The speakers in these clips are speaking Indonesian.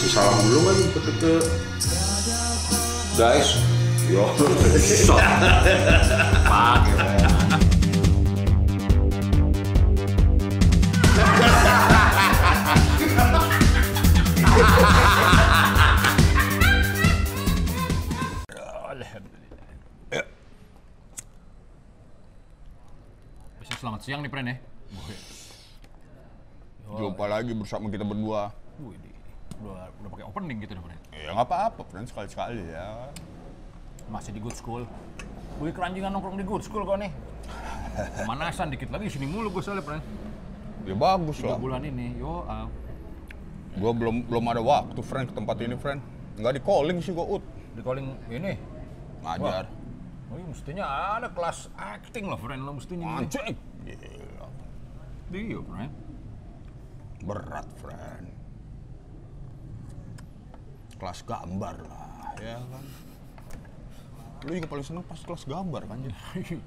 Masih salam dulu kan ke, ke guys. Yo. Pakai. Bisa selamat siang nih, Pren ya. Jumpa lagi bersama kita berdua. Wih, udah udah pakai opening gitu Pren. Ya nggak apa-apa, friend sekali-sekali ya. Masih di good school. Wih, keranjingan nongkrong di good school kok nih. Pemanasan dikit lagi sini mulu gue soalnya, Pren. Ya bagus Tiga lah. bulan ini, yo, ah. Gua belum belum ada waktu, friend, ke tempat ini, friend. Nggak di calling sih gua ut. di calling ini. Ngajar. Oh, iya, mestinya ada kelas acting lah, friend. Lo mestinya. Anjing. Gila. Iya, friend. Berat, friend. Kelas gambar lah, ya kan. Lu juga paling seneng pas kelas gambar kan, Jin?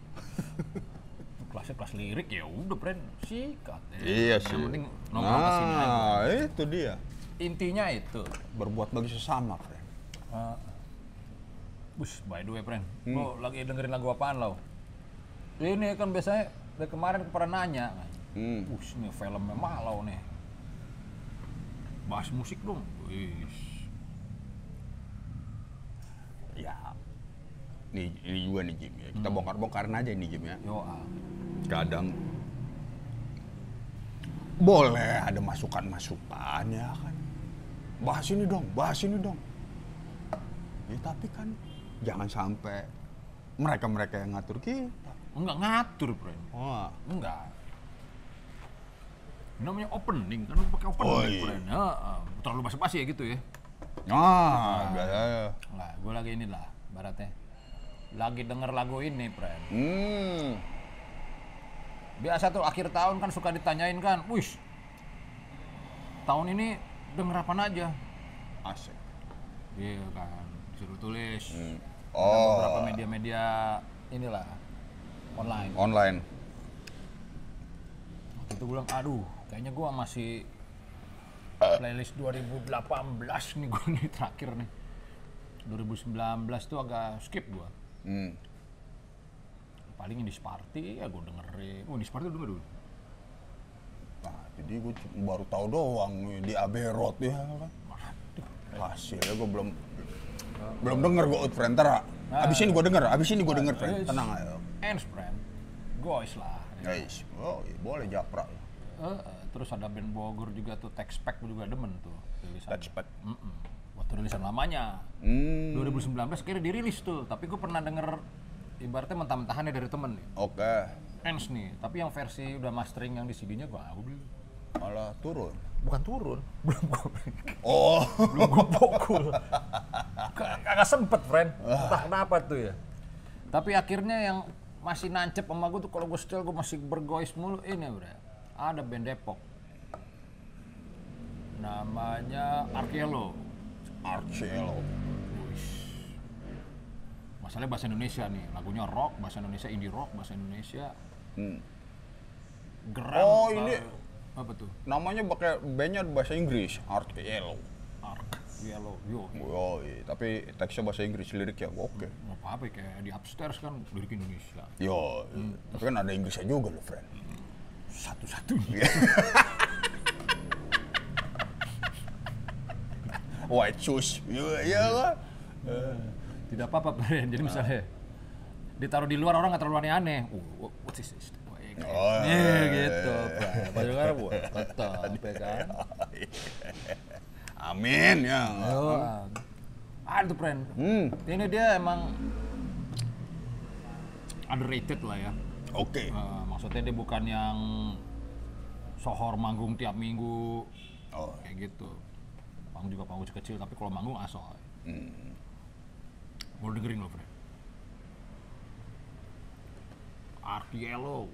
Kelasnya kelas lirik ya udah, friend. Sikat. ya. Iya Yang sih. penting nongkrong ke sini aja. Nah, itu dia. Intinya itu. Berbuat bagi sesama, friend. Uh, Bus, by the way, friend. Hmm. Lo lagi dengerin lagu apaan lo? Ini kan biasanya dari kemarin pernah nanya. Hmm. Bus, ini filmnya malau nih. Bahas musik dong. Ya. Nih, ini juga nih, Jim. Ya. Kita bongkar-bongkarin aja nih, Jim ya. Yo, ah. kadang boleh ada masukan-masukan ya kan bahas ini dong bahas ini dong ya, tapi kan jangan sampai mereka-mereka yang ngatur kita Enggak ngatur, friend. Wah, Enggak. Namanya opening, kan pakai opening, Oh, iya. friend. Heeh. terlalu basa-basi ya gitu ya. nah biasa Enggak, gue lagi ini lah, baratnya. Lagi denger lagu ini, friend. hmm Biasa tuh akhir tahun kan suka ditanyain kan, wish, tahun ini denger apa aja? asik Iya kan, suruh tulis. Hmm. Oh beberapa media-media inilah, online. online Waktu itu gue bilang, aduh, kayaknya gue masih playlist 2018 nih gue nih terakhir nih. 2019 tuh agak skip gue. Hmm. Paling ini Sparty ya gue dengerin. Oh ini Sparty denger dulu. nah jadi gue baru tahu doang nih di Abbey Road ya kan hasilnya gue belum belum denger gue out friend ntar abis ini gue denger abis ini gue denger friend tenang aja Ends friend. Goys lah. guys oh iya, boleh japrak Eh, eh, terus ada band Bogor juga tuh Tex Pack juga demen tuh tulisan. touchpad Mm-mm. Rilisan lamanya. hmm 2019 kira dirilis tuh, tapi gue pernah denger ibaratnya mentah-mentahannya dari temen nih. oke Ends nih, tapi yang versi udah mastering yang di CD-nya gue aku beli. malah turun Bukan turun, belum gue oh belum gue pukul. Kagak sempet, friend. Entah kenapa tuh ya. Tapi akhirnya yang masih nancep sama gue tuh kalau gue setel gue masih bergois mulu ini udah. Ada band Depok. Namanya Arkelo. Arcelo Masalahnya bahasa Indonesia nih, lagunya rock, bahasa Indonesia indie rock, bahasa Indonesia hmm. geram. Oh, ini- apa tuh? namanya pakai bandnya bahasa Inggris Arcelo Ark, Yellow, yo. oh iya. tapi teksnya bahasa Inggris lirik ya oke Mau apa apa kayak di upstairs kan lirik Indonesia. yo iya. tapi kan ada Inggrisnya juga loh friend Satu-satunya. white shoes iya iya lah Tidak apa-apa, Bren. Jadi misalnya ditaruh di luar orang nggak terlalu aneh-aneh. Uh, what is this? Wah, ya, kayak- Oh, Nih, iya. gitu. Baju kan buat tetap, ya kan? amin ya ah, itu friend. hmm Ini dia emang underrated lah ya. oke Eh, maksudnya dia bukan yang sohor manggung tiap minggu oh kayak gitu. Panggung juga panggung kecil, tapi kalau manggung asoy. Hmm. Mau dengerin lo, friend. Arkielo,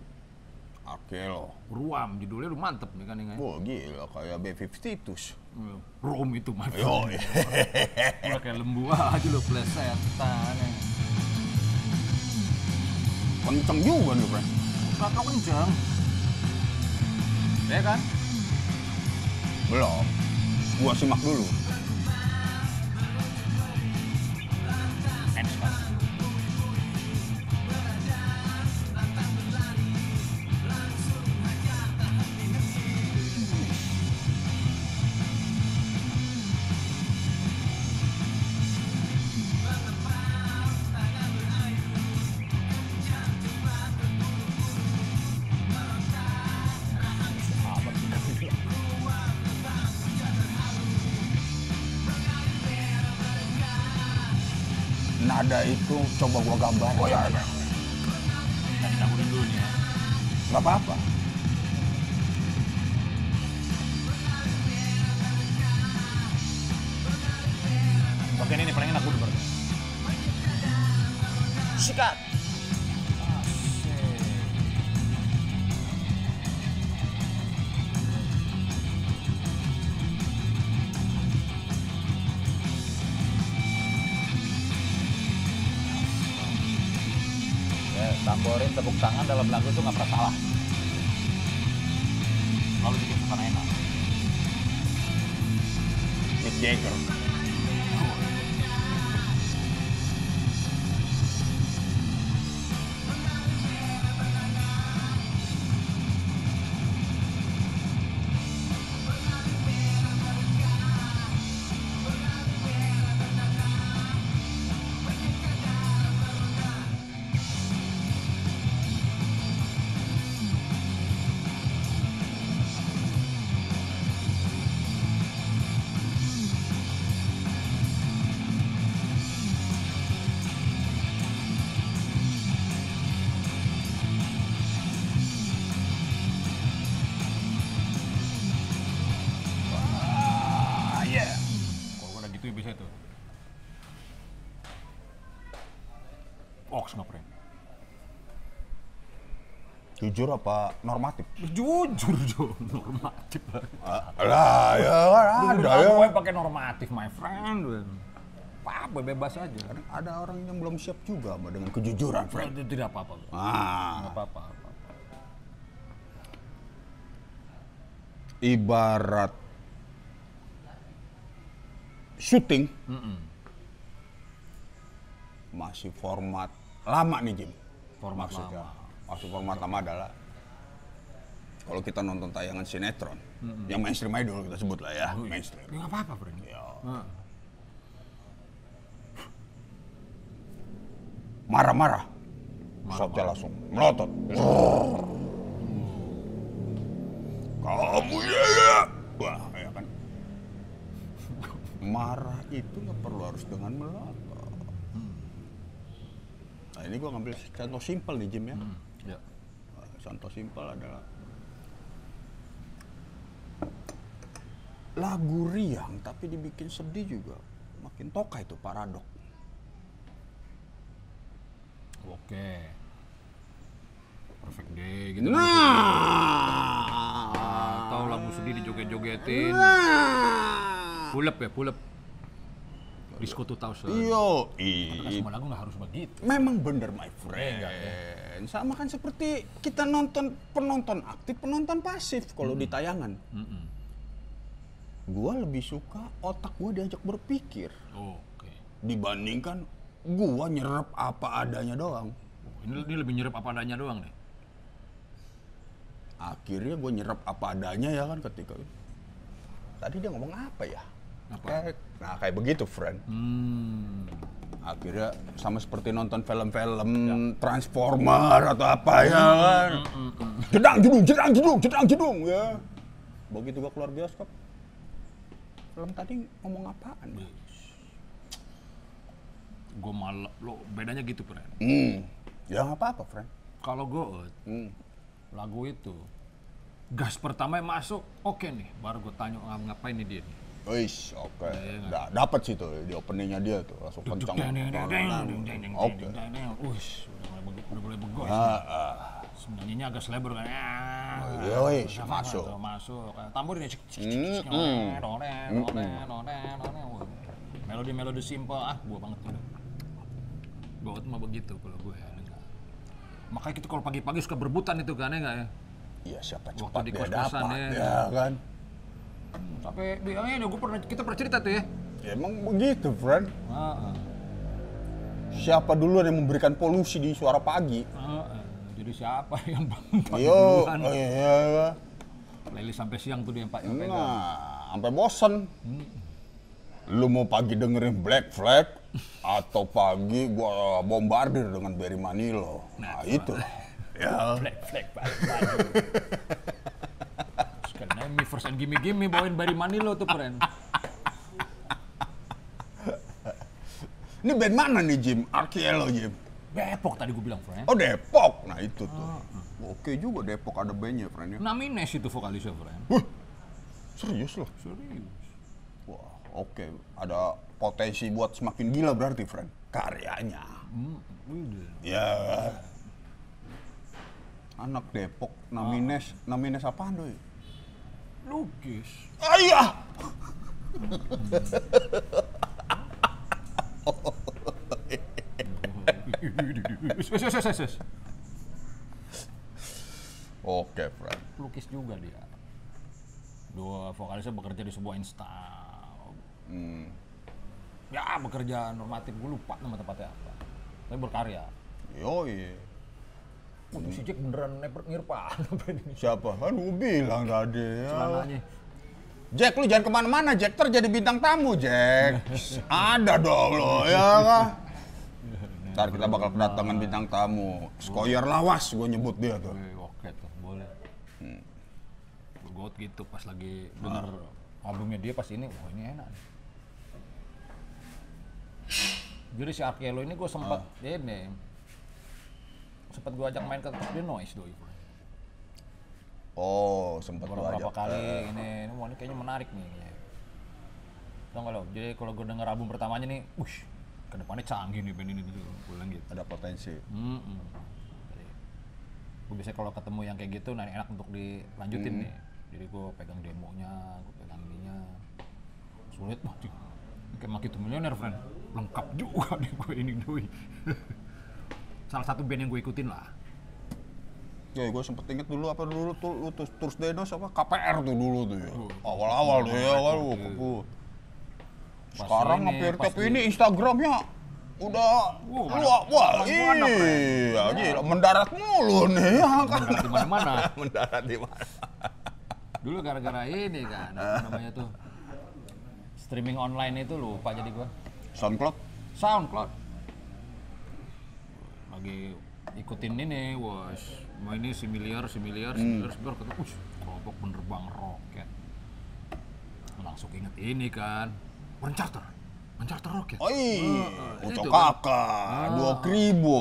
Arcelo Ruam, judulnya lu mantep nih kan ini. Wah gila kayak B52 Rom itu mantep. Yo, Udah kayak lembu aja lu plesetan. kenceng juga nih. Gak kau kenceng. Ya kan? Belum. Gua simak dulu. Coba gua gambar. Oh ya. Kita dulu nih ya. Gak apa-apa. Bagian ini paling enak gue denger. Sikat. Dalam lagu itu nggak pernah salah. Lalu bikin suasana enak. Mick Jagger. Jujur apa normatif? Jujur, Jo. Normatif. Lah, ya kan ada ya. Gue pakai normatif, my friend. Apa, bebas aja. Ada orang yang belum siap juga sama dengan kejujuran, friend. Itu tidak apa-apa. Ah, apa-apa. apa-apa. ibarat syuting masih format lama nih Jim. Format Maksudnya, lama. Maksud format lama adalah kalau kita nonton tayangan sinetron, yang mainstream dulu kita sebut lah ya, mainstream. Ya nggak apa-apa, friend. Ya. Heeh. Marah-marah, shotnya langsung melotot. Kamu ya, ya. Wah, ya kan. Marah itu nggak perlu harus dengan melotot. Nah ini gua ngambil contoh simpel nih Jim ya. Ya. Contoh simpel adalah lagu riang tapi dibikin sedih juga makin toka itu paradok. Oke. Perfect day gitu. Nah, Atau lagu sedih dijoget-jogetin. nah, Pull up ya, pull up. Disco 2000. Yo, Kan semua lagu nggak harus begitu. memang bener my friend. Sama kan seperti kita nonton penonton aktif, penonton pasif kalau di tayangan. Mm-mm. Gua lebih suka otak gua diajak berpikir Oke. dibandingkan gua nyerap apa adanya doang. Oh, Ini, ini lebih nyerap apa adanya doang nih. Akhirnya gua nyerap apa adanya ya kan ketika tadi dia ngomong apa ya? Apa? Kayak, nah kayak begitu friend. Hmm. akhirnya sama seperti nonton film-film Transformer atau apa ya kan jedang jedung jedang jedung jedang jedung ya begitu gua keluar bioskop film tadi ngomong apaan Gue malah lo bedanya gitu, friend. hmm ya apa-apa friend Kalau gue hmm. lagu itu gas pertama yang masuk, oke nih. Baru gue tanya "Ah, ngapain nih dia nih. Wis, oke. Iya, Da, dapat sih tuh di openingnya dia tuh langsung kencang. Oke. Ush, udah mulai begos. Ah, ah. Sebenarnya agak selebar kan. Ah, iya, wis, udah masuk. Masuk. Noren, noren. Wah, Melodi-melodi simple, ah gua banget tuh. Gua tuh mah begitu kalau gue ya. Makanya kita kalau pagi-pagi suka berebutan itu kan ya nggak ya? Iya siapa Waktu cepat di dia kos-kosan dapat ya. ya kan. Sampai di, oh iya, gua pernah kita pernah cerita tuh ya. Ya, emang begitu friend. Ah, ah. Siapa duluan yang memberikan polusi di suara pagi? Ah, ah. Jadi siapa yang bangun pagi Yo, duluan? oh iya. Playlist sampai siang tuh dia Pak yang pegang. Nah, sampai bosen. Lu mau pagi dengerin Black Flag atau pagi gua bombardir dengan Barry Manilow. Nah, itu. Ya. Black flag balik baju. Me first and gimme gimme bawain Barry Manilow tuh keren. Ini band mana nih Jim? Arkielo Jim. Depok tadi gue bilang, friend. Oh Depok. Nah itu tuh. Oke juga Depok ada bandnya friend ya. Namines itu vokalisnya, friend. Wah, serius loh. Serius. Wah, oke. Ada potensi buat semakin gila berarti friend. Karyanya. Hmm. Ya. Anak Depok, Namines, Namines apaan doi? Lukis. Ayah! Oke, friend. Lukis juga dia. Dua vokalisnya bekerja di sebuah insta. Hmm. Ya, bekerja normatif. Gue lupa nama tempatnya apa. Tapi berkarya. Yoi. Untuk si Jack beneran neper ngirpan. Siapa? Kan gue bilang tadi ya. Celananya. Jack, lu jangan ke mana-mana, Jack. Ntar jadi bintang tamu, Jack. Ada dong lo, ya kan? Ntar kita bakal kedatangan bintang tamu. Skoyer lawas, gue nyebut dia tuh. Oke tuh, boleh. Gue gitu pas lagi denger albumnya dia pas ini, wah ini enak. nih. Jadi si Arkielo ini gue sempat ini sempat gue ajak main ke tempat dia noise doi. Oh, lu Beberapa ajak. kali ini, ini, wah ini kayaknya menarik nih. Tau gak lo? Jadi kalau gue denger album pertamanya nih, wush, ke depannya canggih nih band ini gitu. Gue bilang gitu. Ada potensi. Mm Gue biasanya kalau ketemu yang kayak gitu, nah ini enak untuk dilanjutin nih. Jadi gue pegang demonya, gue pegang ininya. Sulit. Ini Kayak Maki tuh Millionaire, friend. Lengkap juga nih gue ini doi. Salah satu band yang gue ikutin lah. Ya, gue sempet inget dulu apa dulu tuh lu terus terus Denos apa KPR tuh dulu tuh ya. Awal-awal tuh ya wah, kepu. Sekarang ini, hampir tiap di- ini Instagramnya udah Wah, mana- wah Fred. iya gila mendarat mulu nih ya kan. Mendarat di mana-mana. mendarat di mana? Dulu gara-gara ini kan, apa namanya tuh streaming online itu lupa jadi gue. SoundCloud SoundCloud. Lagi ikutin ini, was mau ini si miliar, si miliar, si miliar, si miliar, kata, ush, kelompok penerbang roket. Langsung inget ini kan, Uncharter, Uncharter roket. Oh iya, Ucok kan. kakak, dua kribo.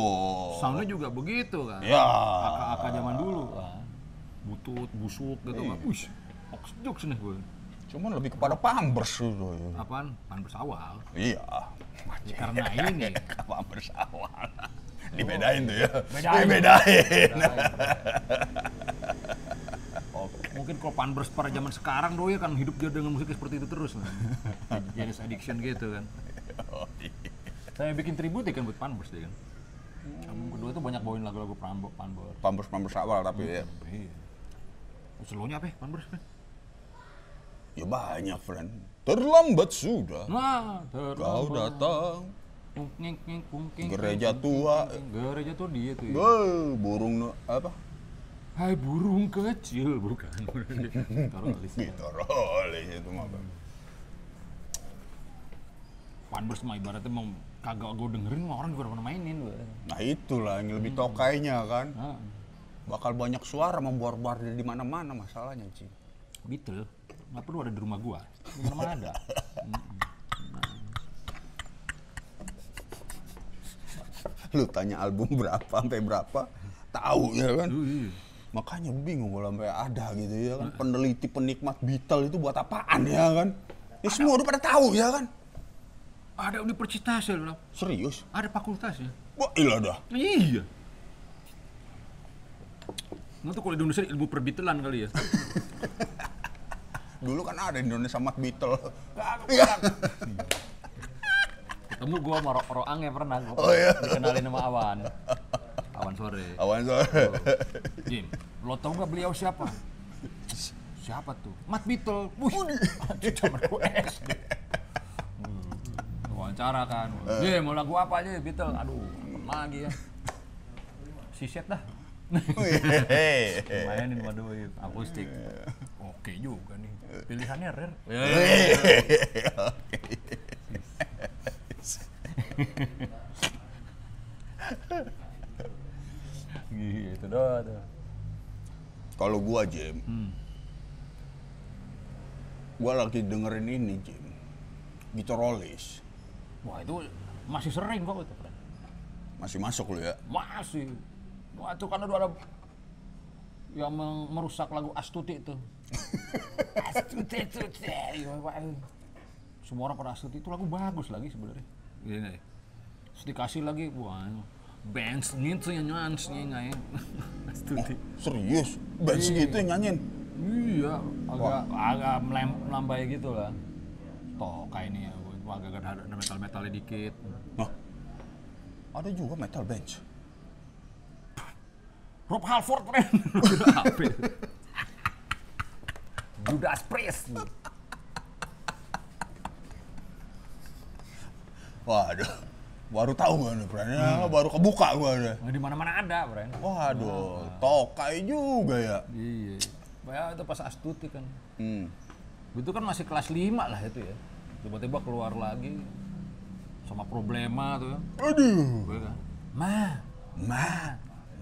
Soundnya juga begitu kan. Ya. Aka-aka zaman dulu kan. Butut, busuk gitu kan. Ush, ox jokes nih gue. Cuman lebih kepada Pampers itu. ya. Apaan? Pan bersawal. Iya. Ya, karena ini. Pampers awal. Dibedain tuh ya. Bedain. Dibedain. Mungkin kalau Panbers pada zaman sekarang doi kan hidup dia dengan musik seperti itu terus kan. Jadi addiction gitu kan. Saya bikin tribute kan buat Panbers dia kan. Album kedua itu banyak bawain lagu-lagu Panbers. Panbers. Pampers awal tapi ya. Iya. Slow-nya apa ya Panbers? Ya banyak, friend. Terlambat sudah. Nah, Kau terlambat. datang. Gereja tua. Gereja tua dia tuh ya. Burung apa? Hai burung kecil, bukan. Sih. Rolling itu mah. Bang. Panbers mah ibaratnya mau kagak gue dengerin mah orang juga pernah mainin. Bang. Nah itulah yang lebih tokainya kan. Nah, Bakal banyak suara membuar-buar di mana-mana masalahnya, Ci. Beatle nggak perlu ada di rumah gua. Di mana ada. Lu tanya album berapa sampai berapa, tahu ya kan? iya. Makanya bingung kalau sampai ada gitu ya kan. Peneliti penikmat Beatle itu buat apaan ya kan? Ya semua udah pada tahu ya kan? Ada universitasnya loh. Serius? Ada fakultasnya. Wah, ilah dah. Iya. Nggak tuh kalau di Indonesia ilmu perbitelan kali ya. Dulu kan ada Indonesia Mat Beatle. Ketemu gua sama Ro Roang ya pernah gua. Oh, iya. Dikenalin sama Awan. Awan sore. Awan sore. Jim, lo tau nggak beliau siapa? Siapa tuh? Mat Beatle. Wih, zaman gue SD. Wawancara kan. Jim, mau lagu apa aja Beatle? Aduh, lagi ya. Siset dah. Mainin waduh akustik. Oke juga nih. Pilihannya rare. Gitu doang tuh. Kalau gua Jim, Hmm. gua lagi dengerin ini Jim. Gitarollis. Wah itu Masih sering kok itu. Masih masuk lu ya. Masih. Wah, itu kan ada yang merusak lagu Astuti itu. Astuti, Astuti. Ya, Pak. Semua orang pada Astuti itu lagu bagus lagi sebenarnya. Gini. Terus dikasih lagi, wah, bands gitu yang nyanyi nyanyi. Astuti. Serius? Band segitu yang nyanyiin? Iya, agak agak melem- melambai gitu lah. Toh kayak ini ya, agak ada metal-metalnya dikit. Hah? Ada juga metal bench. Rob Halford, itu? Judas Priest. Waduh. Baru tahu gua nih, Fren. Ya, baru kebuka gua deh. Nah, di mana-mana ada, Fren. Waduh, tokai juga ya. Iya. Ya itu pas Astuti kan. Hmm. Itu kan masih kelas 5 lah itu ya. Tiba-tiba keluar lagi sama problema tuh ya. Aduh. Kan, Ma, Ma,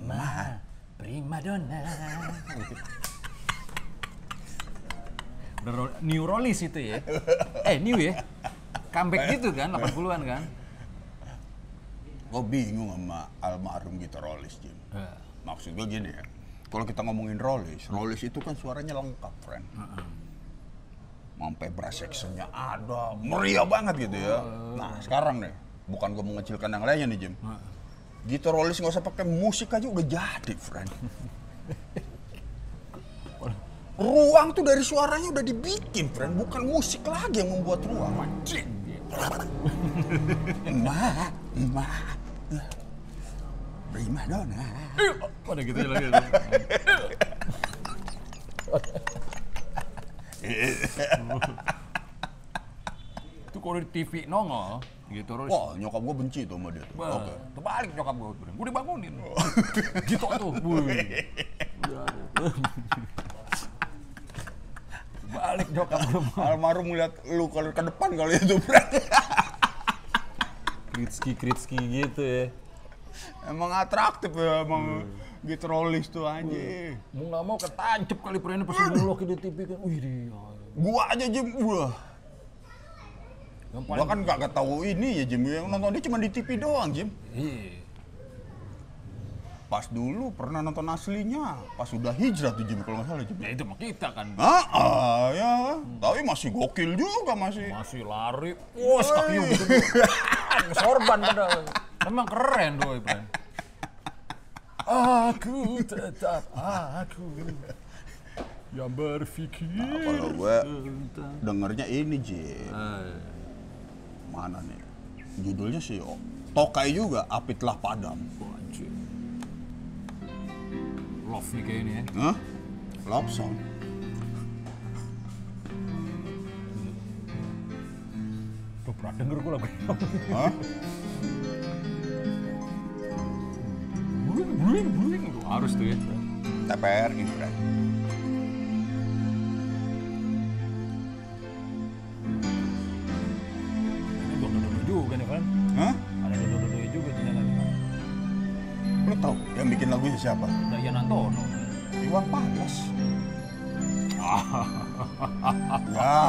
ma, prima donna. Rollies itu ya. Eh, new ya. Comeback gitu kan, 80-an kan. gue bingung sama almarhum Rollis, Jim. Ya. Maksud gue gini ya, kalau kita ngomongin Rollis, Rollis itu kan suaranya lengkap, friend. Sampai brass sectionnya ada, meriah banget gitu ya. Nah sekarang nih, bukan gue mengecilkan yang lainnya nih Jim. Gitu Rollis nggak usah pakai musik aja udah jadi, friend. Ruang tuh dari suaranya udah dibikin, friend. Bukan musik lagi yang membuat ruang. Anjing. Ma, ma, prima donna. Pada gitu lagi. itu kalau di TV nongol gitu terus. Wah, nyokap gue benci tuh sama dia. tuh. Oke. terbalik nyokap gue. Gue dibangunin. gitu tuh. Wih. Balik gue. Almarhum ngeliat lu kalau ke depan kali itu, Fred. Kritski, Kritski gitu ya. Emang atraktif ya, emang gitu rollis tuh anjing. Mau nggak mau ketancep kali pernah pas ngelokin di TV kan. Wih, dia. Gua aja Jim, gua. Yang Gua kan gak tahu ini ya Jim, yang nonton dia cuma di TV doang Jim. Iya. Pas dulu pernah nonton aslinya, pas udah hijrah tuh Jim kalau nggak salah Jim. Ya itu mah kita kan. Ah, ah, ya, tapi masih gokil juga masih. Masih lari. Kakinya gitu. Sorban padahal. Memang keren doi, Bro. Aku tetap aku yang berpikir. Nah, kalau gue dengernya ini Jim. Eh, Mana nih? Judulnya sih oh, Tokai juga, Apitlah Padam. wah, anjir. Love nih kayak ini ya. Hah? Love song. Tuh pernah denger gue lagu ini. Hah? Bling, bling, bling. Tuh, harus tuh ya. TPRI, Fred. Ini dodo-dodo juga nih, kan. Hah? Ada dodo-dodo juga sana. Lu tahu yang bikin lagunya siapa? Antono. Iwan Fals. ya.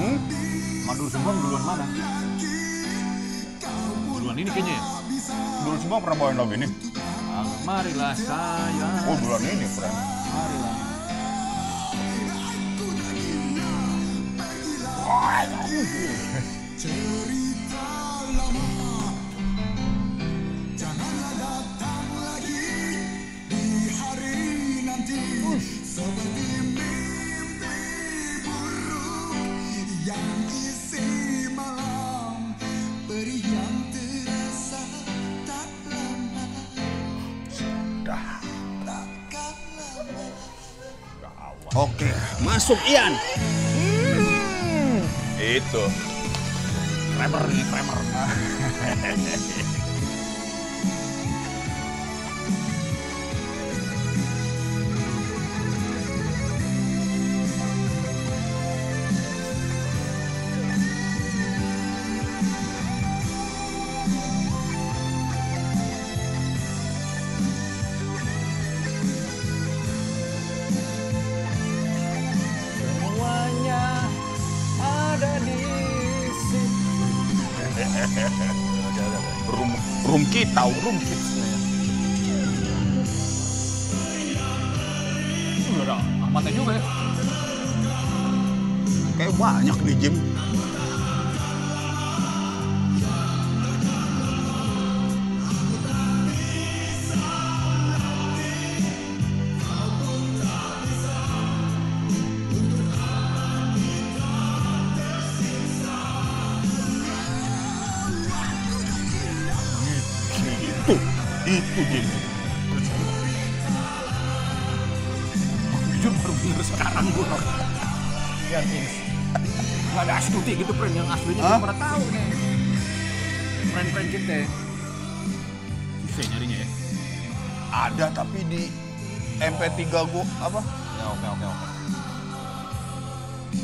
Hmm? Madul Sumbang duluan mana? Duluan ini kayaknya ya? Dulu semua pernah bawain lagu ini. Ah, marilah sayang. Oh, duluan ini, friend. Marilah. cerita lama Janganlah datang lagi di hari nanti Seperti yang isi malam Peri yang terasa tak lama Dah. Takkan lama Oke, masuk Ian. Itu. Kramer nih, Kramer. Jujur baru denger sekarang gue. Yang ini. Gak ada astuti gitu, friend. Yang aslinya gue pernah tahu nih. Friend-friend kita. Susah nyarinya ya. Ada tapi di MP3 gua apa? Ya oke oke oke.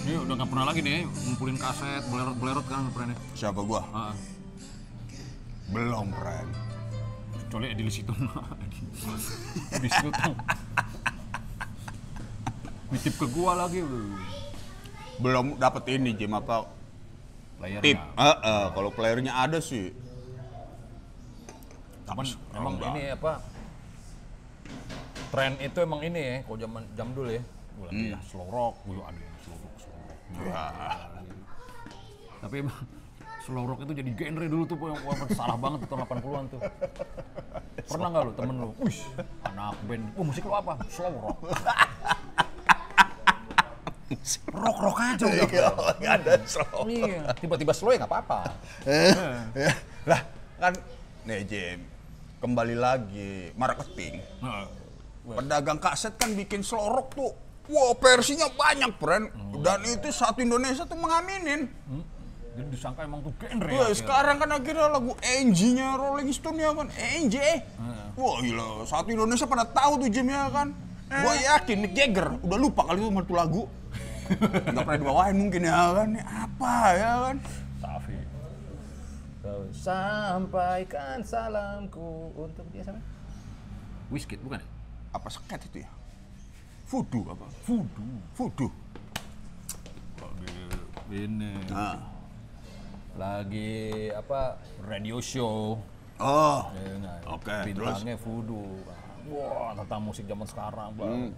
Ini udah gak pernah lagi nih ngumpulin kaset, belerot-belerot kan friend Siapa gua? Ah, Belum, friend. Kecuali di situ di situ Nitip ke gua lagi. Belum dapet ini, Jim apa? Layarnya. Tip. Heeh, kalau playernya ada sih. Cuman sekarang emang ini apa? Tren itu emang ini ya, kalau zaman jam dulu ya. Gua lagi ya, slow rock, gue ada yang slow rock, slow rock. Ya. Tapi emang slow rock itu jadi genre dulu tuh yang wah, salah banget tuh tahun 80-an tuh. Pernah nggak lu temen lu? Wih, anak band. Oh, musik lu apa? Slow rock. rock rock aja udah. Nggak ada slow. Iya, tiba-tiba slow ya nggak apa-apa. Ya, lah kan nih Jim kembali lagi marketing Nah, pedagang kaset kan bikin slow rock tuh wah versinya banyak friend dan itu satu Indonesia tuh mengaminin jadi disangka emang tuh genre Wah, ya. sekarang kan akhirnya lagu NG-nya Rolling Stone ya kan NG wah gila. Satu Indonesia pada tahu tuh Jim ya kan gua yakin Mick Jagger udah lupa kali itu sama tuh lagu. Nggak pernah dibawain mungkin ya kan. Ini apa ya kan? Tapi Kau sampaikan salamku untuk dia sama Whisket bukan ya? apa seket itu ya? Voodoo apa? Voodoo. Lagi ini nah. Lagi apa radio show. Oh ya kan? Oke, Bintangnya Voodoo. Wah tentang musik zaman sekarang bang.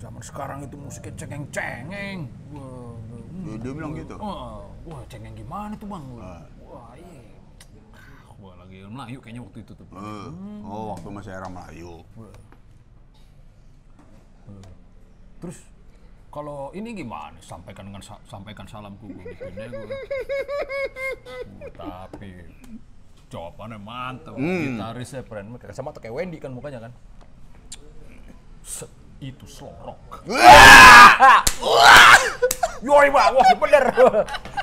Zaman sekarang itu musiknya cengeng-cengeng. Wah, dia, dia bilang gitu? Wah, wah cengeng gimana tuh bang? Wah iya. Ah, Wah lagi Melayu kayaknya waktu itu tuh. Eh, oh waktu masih era Melayu. Terus kalau ini gimana? Sampaikan dengan sa- sampaikan salamku gue gitunya gue. Tapi jawabannya mantap. Gitarisnya keren. Sama tuh kayak Wendy kan mukanya kan. Set, itu slow rock. Yoi bang, wah bener.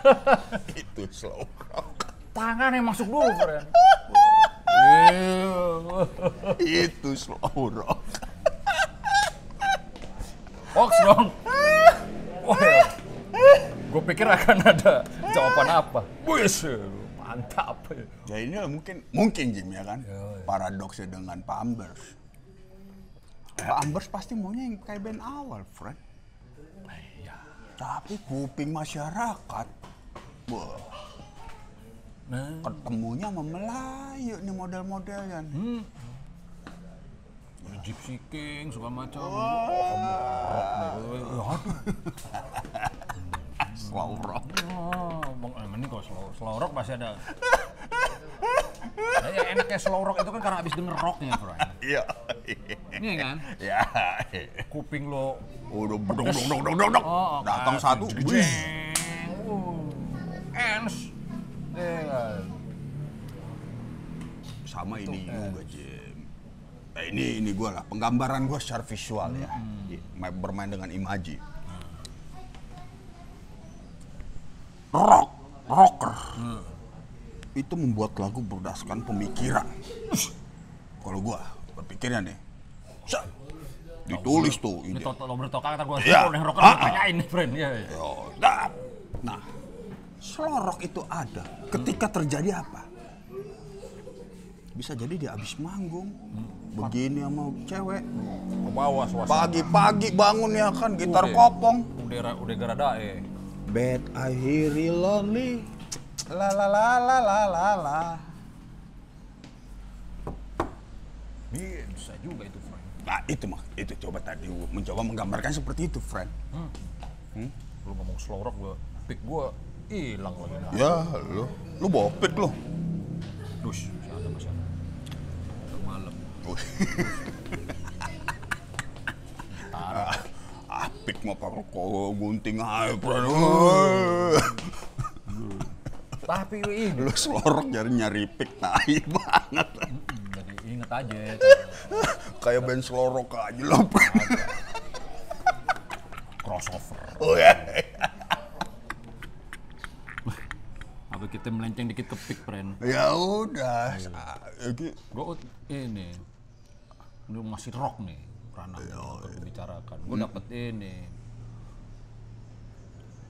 itu slow rock Tangannya masuk dulu keren. itu slow rock Hoax dong. Wah, gue pikir akan ada jawaban apa. Wis, mantap. ya ini mungkin mungkin Jim ya kan paradoksnya dengan Pampers Pampers pasti maunya yang kayak band awal friend Tapi kuping masyarakat, wah, Nah, ketemunya sama Melayu nih model-modelnya. hmm. Gypsy King segala macam. Ya, aduh. Slow rock. Oh, bang, eh, mending kalau slow, slow rock masih ada. Nah, yang enaknya slow rock itu kan karena abis denger rocknya, bro. Iya. Iya kan? Ya. Kuping lo Udah bedong dong dong dong dong dong. Oh, Datang satu. Wih. Uh, Ens. Iya? Sama ini juga, Jim. Eh, ini ini gue lah, penggambaran gue secara visual ya. Iya, ma- Bermain dengan imaji. Rock, rocker. Itu membuat lagu berdasarkan pemikiran. Kalau gue berpikirnya nih, ditulis tuh Ini lo bertokak kata gue Iya. slow yang rocker Ah, gue tanyain nih, friend. Yo, dap. Nah, slow rock itu ada ketika terjadi apa? Bisa jadi dia habis manggung, begini sama cewek. Ke bawah suasana. Pagi-pagi bangun ya kan, gitar Udah. kopong. Udah udah gerada eh. Bad I hear lonely. La la la la la la la. Bisa juga itu, friend. Nah, itu mah, itu coba tadi mencoba menggambarkan seperti itu, friend. Lu ngomong slow rock gue, pick gue hilang lagi. Nah. Ya, lu, lu bopik lu. Dus, masih ada masih ada. Udah malam. ah, pik mah pakai kok gunting aja. Tapi ini lu selorok nyari nyari pik tai banget jadi inget aja. kayak band selorok aja lah friend. crossover. oh ya Apa kita melenceng dikit ke pick, friend. ya udah. Gue ini, lu masih rock nih, ranah untuk dibicarakan. Gue dapet ini,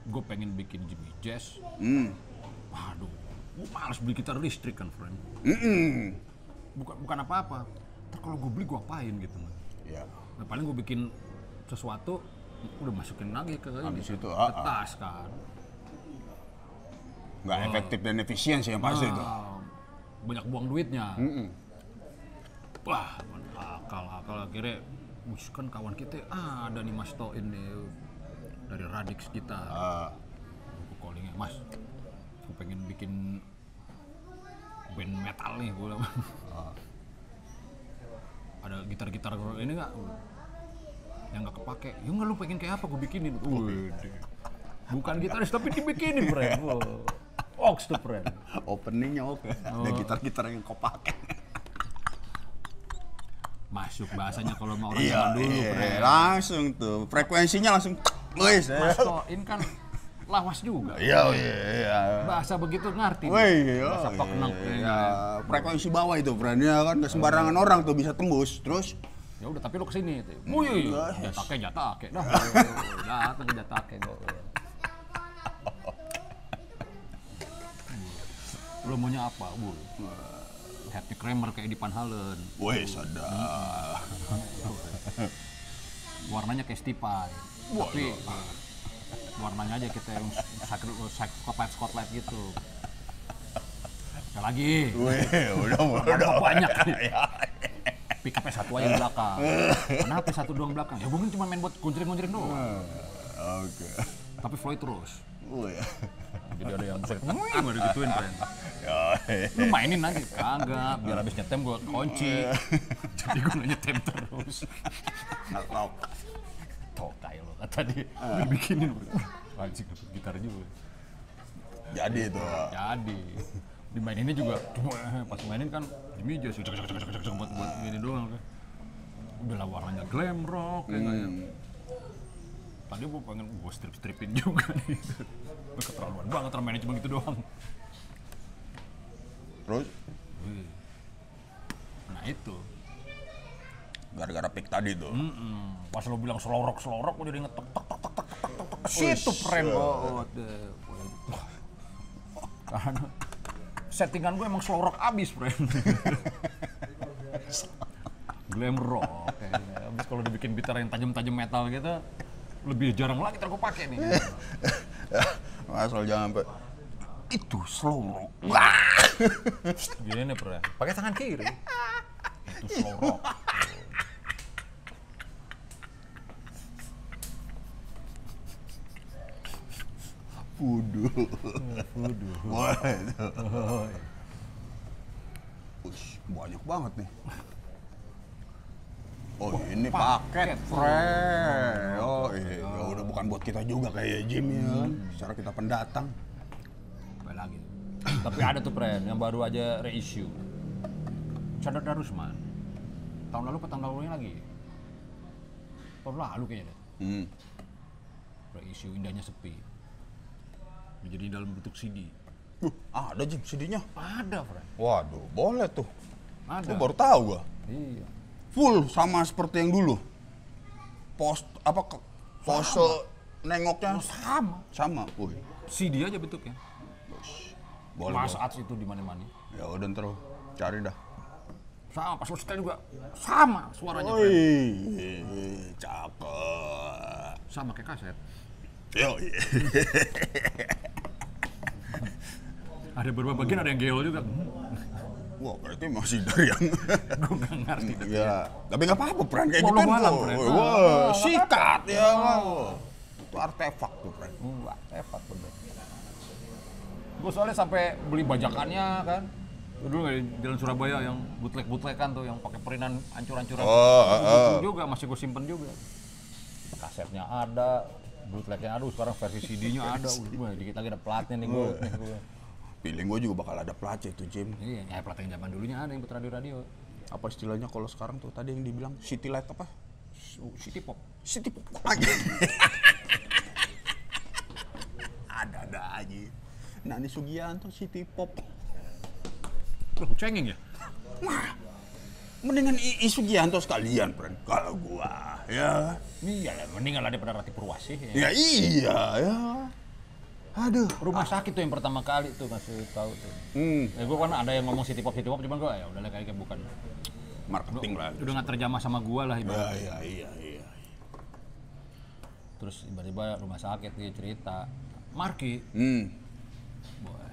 gue pengen bikin Jimmy Jazz. hmm. Waduh, gue males beli gitar listrik kan, friend. Mm-mm. Bukan bukan apa-apa. Ntar kalau gue beli gue apain gitu. Man. ya Nah, paling gue bikin sesuatu, udah masukin lagi ke ini, Habis itu, ke ah, ah. tas kan. nggak efektif dan efisien sih yang pasti itu Ah, banyak buang duitnya. Mm-mm. Wah, akal akhirnya "Wih, kan kawan kita ah, ada nih Mas Toin nih dari Radix kita. Ah, Aku callingnya, Mas, aku pengen bikin band metal nih gue bilang. Ada gitar-gitar ini nggak? Yang nggak kepake. Ya nggak lu pengen kayak apa? Gue bikinin. Wih, Bukan gitaris tapi dibikinin. Wow. Ox tuh, friend. openingnya oke ada gitar-gitar yang kau pakai Masuk bahasanya kalau mau orang iya dulu, iya, friend. langsung tuh frekuensinya langsung tek, wis Mas Toin kan lawas juga. iya iya iya Bahasa begitu ngerti. Wih, dia. iya, Bahasa tok neng. iya. frekuensi bawah itu friend ya kan sembarangan orang tuh bisa tembus terus Ya udah tapi lu ke sini. Wih, jatake jatake dah. Datang ke jatake. Lu maunya apa? Bu. Happy Kramer kayak di Van Halen. wih sadar Warnanya kayak Stipai. Tapi warnanya aja kita yang sakit spotlight spotlight gitu. Sekali lagi. wih udah udah Udah banyak nih. ya Pick up satu aja di belakang. Kenapa satu doang belakang? Ya mungkin cuma main buat kuncering-kuncering doang. oke Tapi Floyd terus. Jadi ada yang mau digituin friend. ya Lu mainin aja, kagak, biar habis nyetem gua kunci. Jadi gua nggak nyetem terus. Tokai lo, kata dia, lu bikinin. Anjing gitar juga. jadi itu Jadi, dimaininnya juga, pas mainin kan cek cek cek buat buat ini doang kan. Udah lah warnanya glam rock, kayak ya. Tadi gua pengen gua strip-stripin juga nih. Keterlaluan banget, mainnya cuma gitu doang. terus Nah itu, gara-gara pick tadi tuh Mm-mm. Pas lo bilang slow rock, gue jadi ngetek tek tek tek tek tek tek tek situ friend banget deh. Karena settingan gue emang slow rock abis friend. Glam rock. Abis kalau dibikin gitar yang tajam-tajam metal gitu, lebih jarang lagi gue pakai nih. Asal jangan sampai itu slow. Wah. Gini bro, pakai tangan kiri. Itu slow. Fudu. Fudu. Boleh itu. Ush, banyak banget nih. Oh ini paket, friend. Oh iya, ya udah bukan buat kita juga kayak Jim ya kan. Secara kita pendatang. Apa lagi? Tapi ada tuh brand yang baru aja reissue. Cadar Darusman. Tahun lalu apa tahun lalu lagi? Tahun lalu kayaknya deh. Hmm. Reissue indahnya sepi. Jadi dalam bentuk CD. Uh, ada Jim CD-nya. Ada, Fred. Waduh, boleh tuh. Ada. Gue baru tahu gua. Iya. Full sama seperti yang dulu. Post apa ke- pose nengoknya Sama. sama. Wih, CD aja bentuknya. boleh. Mas boleh. Ats itu di mana-mana. Ya udah ntar cari dah. Sama, pas setel juga sama suaranya. Wih, cakep. Sama kayak kaset. Yo, Ada beberapa bagian ada yang gelo juga. Wah, berarti masih dari yang Gue gak ngerti. ya, tapi nggak apa-apa, Pran kayak gitu. Malam. Pran. Wah, sikat ya. Wah. Itu artefak tuh, Pran. Wah, hebat bener. Gue soalnya sampai beli bajakannya kan. Dulu di Jalan Surabaya yang bootleg-bootlegan tuh yang pakai perinan ancur-ancuran. Oh, Itu juga masih gue simpen juga. Kasetnya ada, bootlegnya ada, sekarang versi CD-nya ada. Wah, dikit lagi ada platnya nih gue. Feeling gue juga bakal ada platnya tuh, Jim. Iya, ya plat yang zaman dulunya ada yang buat radio-radio. Apa istilahnya kalau sekarang tuh tadi yang dibilang city light apa? City pop. City pop aja. Ada-ada aja. Nani Sugianto City pop. Loh, cengeng ya? Mendingan I, I Sugianto sekalian, Pran. Kalau gua, ya. Iya mendingan lah daripada Rati Purwasih. Ya. Ya iya, ya. Aduh. Rumah sakit tuh yang pertama kali tuh kasih tahu tuh. Hmm, Ya gue kan ada yang ngomong city pop city pop, cuman gue ya udahlah kayak bukan. marketing lah. Udah nggak terjamah sama gua lah Ya, ibaratnya. iya, iya, iya. Terus tiba-tiba rumah sakit dia cerita, Marki, Hmm. Wah,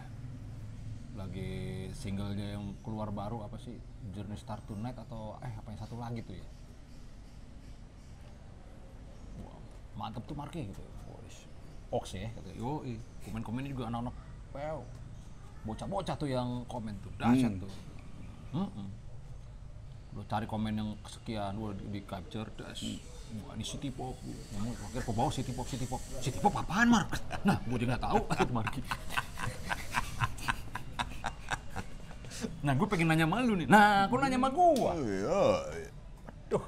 lagi single dia yang keluar baru apa sih? Journey Start Tonight atau eh apa yang satu lagi tuh ya? Wah, mantep tuh Marki gitu. Oks ya, kata yo komen-komennya juga anak-anak pew. Bocah-bocah tuh yang komen tuh, dahsyat tuh. Mm-mm. Udah cari komen yang kesekian, udah di, di capture, das. Wah, ini city pop. Ngomong, akhirnya kok bawa city pop, city pop. City pop apaan, Mark? Nah, gue juga nggak tahu, Marki. Nah, gue pengen nanya sama lu nih. Nah, aku nanya sama gua. Oh, iya. Duh,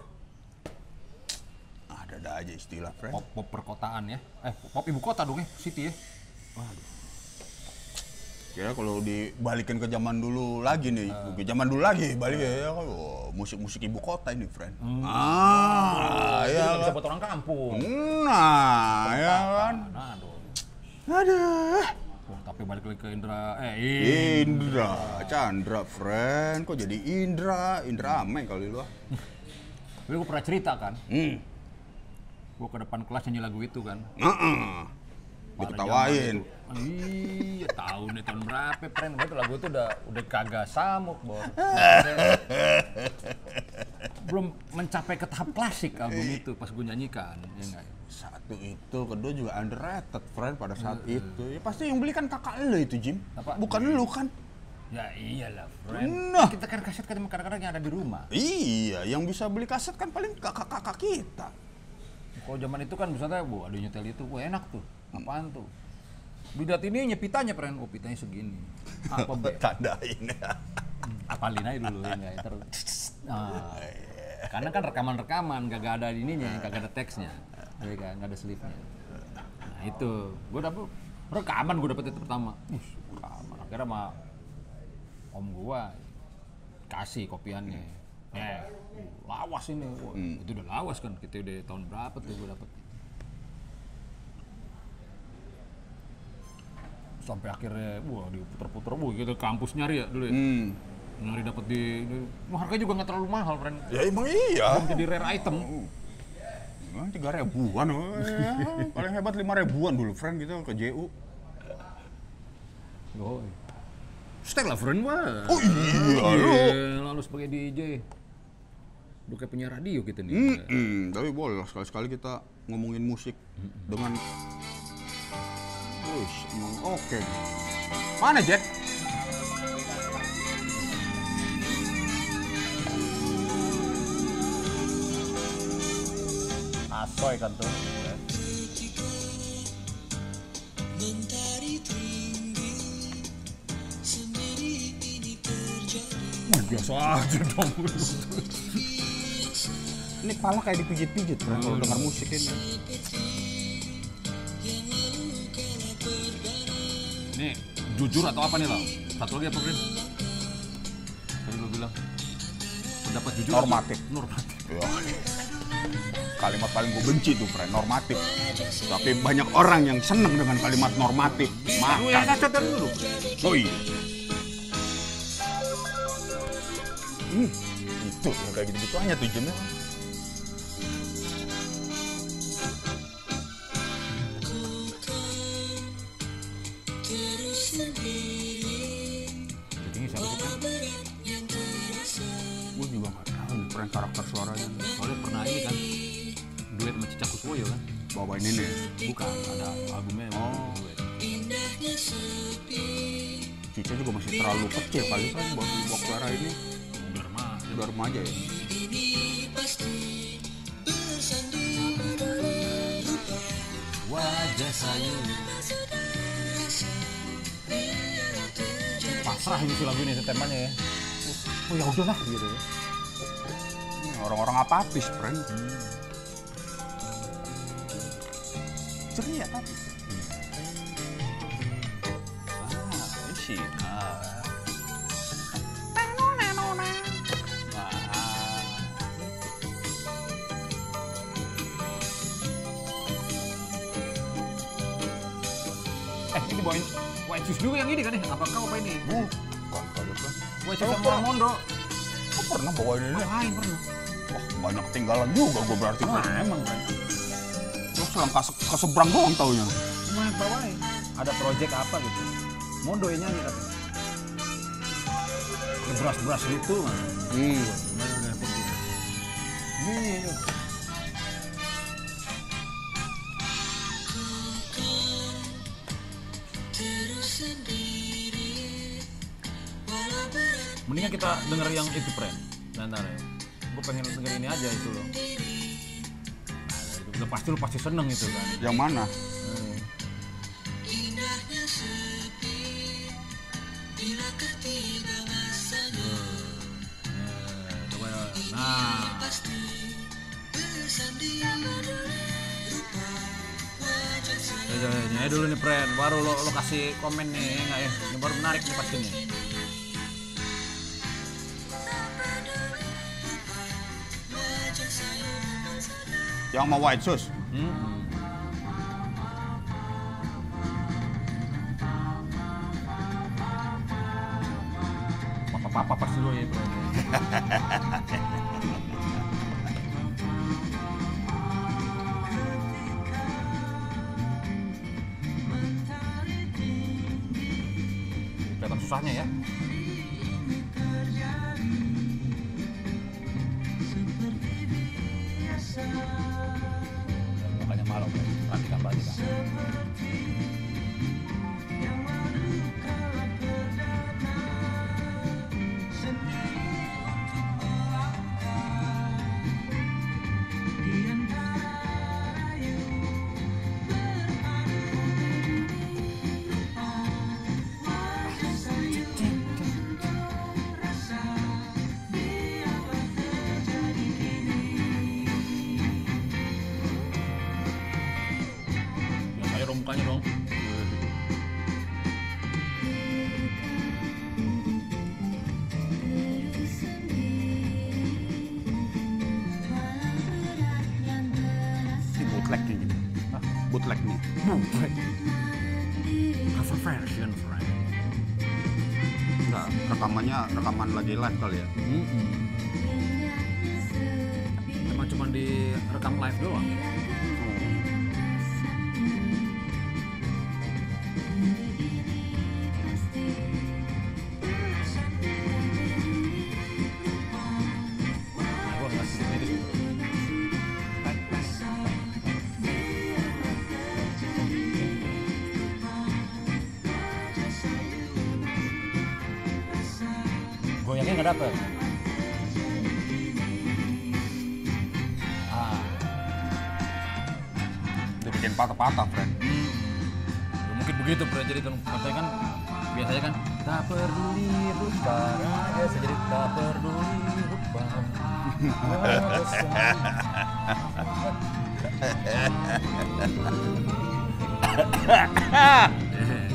Ada-ada aja istilah, friend. pop, pop perkotaan ya. Eh, pop ibu kota dong ya, city ya. Kira kalau dibalikin ke zaman dulu lagi nih, ke zaman dulu lagi balik ya, oh, musik-musik ibu kota ini, friend. Ah, Jadi ya nggak bisa kan. buat orang kampung. Nah, ya kan. Nah, aduh. Aduh. Wah, tapi balik lagi ke Indra. Eh, Indra, Chandra, friend. Kok jadi Indra? Indra Ameng kali lu. ah. Tapi gue pernah cerita kan, Hmm. gue ke depan kelas nyanyi lagu itu kan. Heeh. Pada Diketawain. Iya, tahun nih tahun berapa, friend? Gue tuh lagu itu udah udah kagak samuk, Bor. Belum mencapai ke tahap klasik album itu pas gue nyanyikan, ya enggak? Satu itu, kedua juga underrated, friend pada saat itu. Ya pasti yang beli kan kakak lu itu, Jim. Apa? Bukan lu kan? Ya iyalah, friend. Nah. Kita kan kaset kan kadang-kadang yang ada di rumah. Iya, yang bisa beli kaset kan paling kakak-kakak kita. Kalau zaman itu kan misalnya, bu ada nyetel itu, wah enak tuh. Apaan tuh? Bidat ini nyepitanya, friend. Oh, pitanya segini. Apa, Be? Tandain. Ya. apalin aja dulu ya. Terus nah, karena kan rekaman-rekaman gak ada ininya kagak ada teksnya. Ya kan? Nggak ada slipnya. Nah itu. Gue dapet rekaman gue dapet itu pertama. Ush, rekaman. Akhirnya sama om gue kasih kopiannya. Eh lawas ini. Wah, itu udah lawas kan. Kita udah tahun berapa tuh gue dapet sampai akhirnya wah diputer-puter wah gitu kampus nyari ya dulu ya Hmm. nyari dapat di, di wah, harganya juga nggak terlalu mahal friend Ya emang iya. belum jadi rare item tiga ribuan, ya. paling hebat lima ribuan dulu, friend gitu ke JU. Oh. Lah friend wah. Oh iya, lu. Iya, lalu sebagai DJ. Udah kayak penyiar radio kita nih. Mm-mm, tapi boleh sekali-sekali kita ngomongin musik dengan Wush, emang oke. Mana Jet? Asoy kan tuh. Wih, biasa aja dong. Ini pala kayak dipijit-pijit friend kalau dengar musik ini. Jujur atau apa nih, Lam? Satu lagi apa, Brin? Tadi lu bilang. Pendapat jujur atau- Normatif. Normatif. Ya. Kalimat paling gue benci tuh friend, normatif. Tapi banyak orang yang seneng dengan kalimat normatif. Dari dulu. Oh iya. Hmm, itu ya kayak gitu-gitu aja tuh remaja ya. Wajah saya. Pasrah ini sih lagu ini temanya ya. Oh ya udahlah gitu ya. Orang-orang apatis, friend. Ceria tapi. Juga yang ini kan ya? Apa kau apa ini? Bukan kali kan. White Shoes sama Mondo. Kok pernah bawain ini? Lain pernah. Wah, banyak tinggalan juga gue berarti. Wah friend. emang kan. Lu selang ke, ke seberang doang taunya. Cuma yang bawain. Ada project apa gitu. Mondo yang nyanyi katanya. Beras-beras gitu kan. Hmm. Ini Terus Mendingan kita denger yang itu, Pren. Bentar ya. Gue pengen denger ini aja itu loh. Nah, itu udah pasti lu pasti seneng itu kan. Yang mana? Masanya Nah, ya. Ya, ya, dulu nih, Pren. Baru lo, lo kasih komen nih, enggak ya? Ini baru menarik nih pasti nih. Yang sama White Shoes. Hmm. Papa-papa pasti lo ya, Pren. Kelihatan susahnya ya. Mukanya malu, Bro. perhatikan perhatikan. Nggak dapet. Ah, Dibikin patah-patah, friend. ya mungkin begitu bro. Jadi kan katanya kan biasanya kan tak peduli rupa biasa jadi tak peduli rupa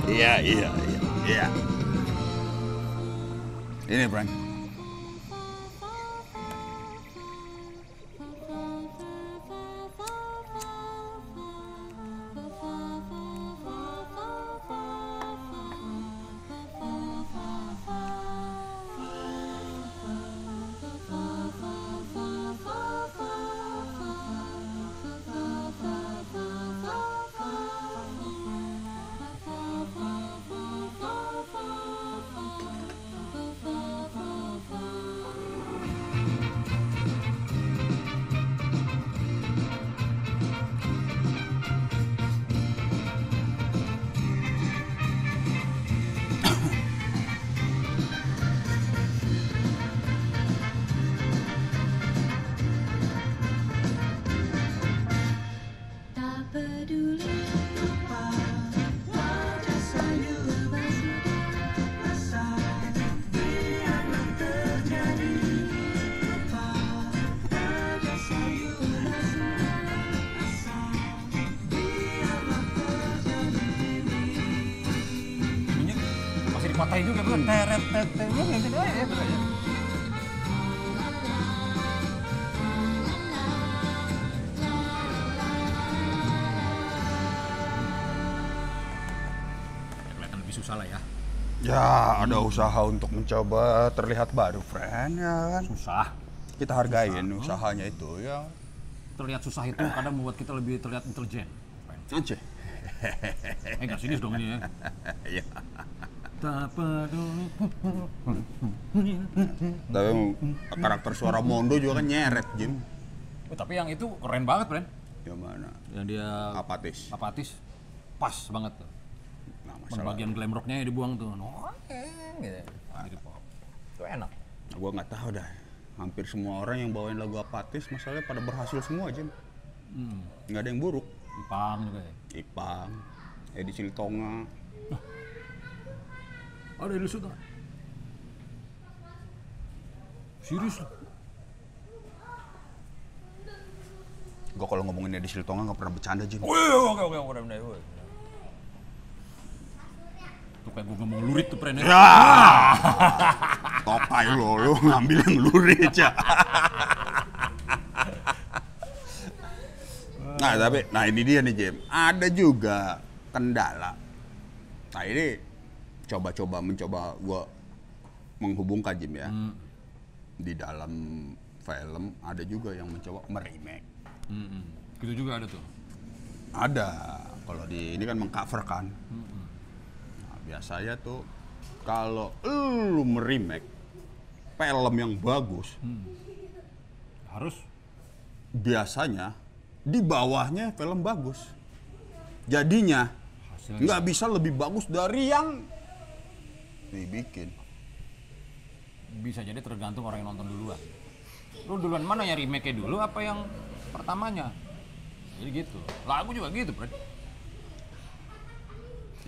Iya, iya, iya, iya. Ini, friend. Ada usaha untuk mencoba terlihat baru, friend, ya kan? susah Kita hargain usahanya itu, ya. terlihat susah itu kadang membuat kita lebih terlihat intelijen Aceh. eh nggak serius dong ini ya Iya. tak peduli Tapi karakter suara Mondo juga kan nyeret, Jim. Oh, tapi yang itu keren banget Bren Yang mana? yang dia Apatis. apatis pas banget tuh masalah. bagian glam rocknya yang dibuang tuh Noeng, gitu Gitu, pop. itu enak Gua nggak tahu dah. Hampir semua orang yang bawain lagu apatis, masalahnya pada berhasil semua, Jim. hmm. Nggak ada yang buruk. Ipang juga ya Ipang, Edi Siltonga, ada di situ serius loh Gue kalau ngomongin Edi Siltonga nggak pernah bercanda, Jim. Wih, oke oke oke. Tuh kayak gue ngomong lurit tuh Pren ya. Ya! Tokai lo, lo ngambil yang lurit ya. nah tapi, nah ini dia nih Jim. Ada juga kendala. Nah ini coba-coba mencoba gua menghubungkan Jim ya. Di dalam film ada juga yang mencoba meremake. Hmm, gitu juga ada tuh. Ada. Kalau di ini kan mengcover kan. Nah, biasanya tuh kalau lu meremake film yang bagus, Harus biasanya di bawahnya film bagus. Jadinya nggak bisa lebih bagus dari yang dibikin. bisa jadi tergantung orang yang nonton duluan. Lu duluan mana yang remake dulu apa yang pertamanya? Jadi gitu. Lagu juga gitu, Pren.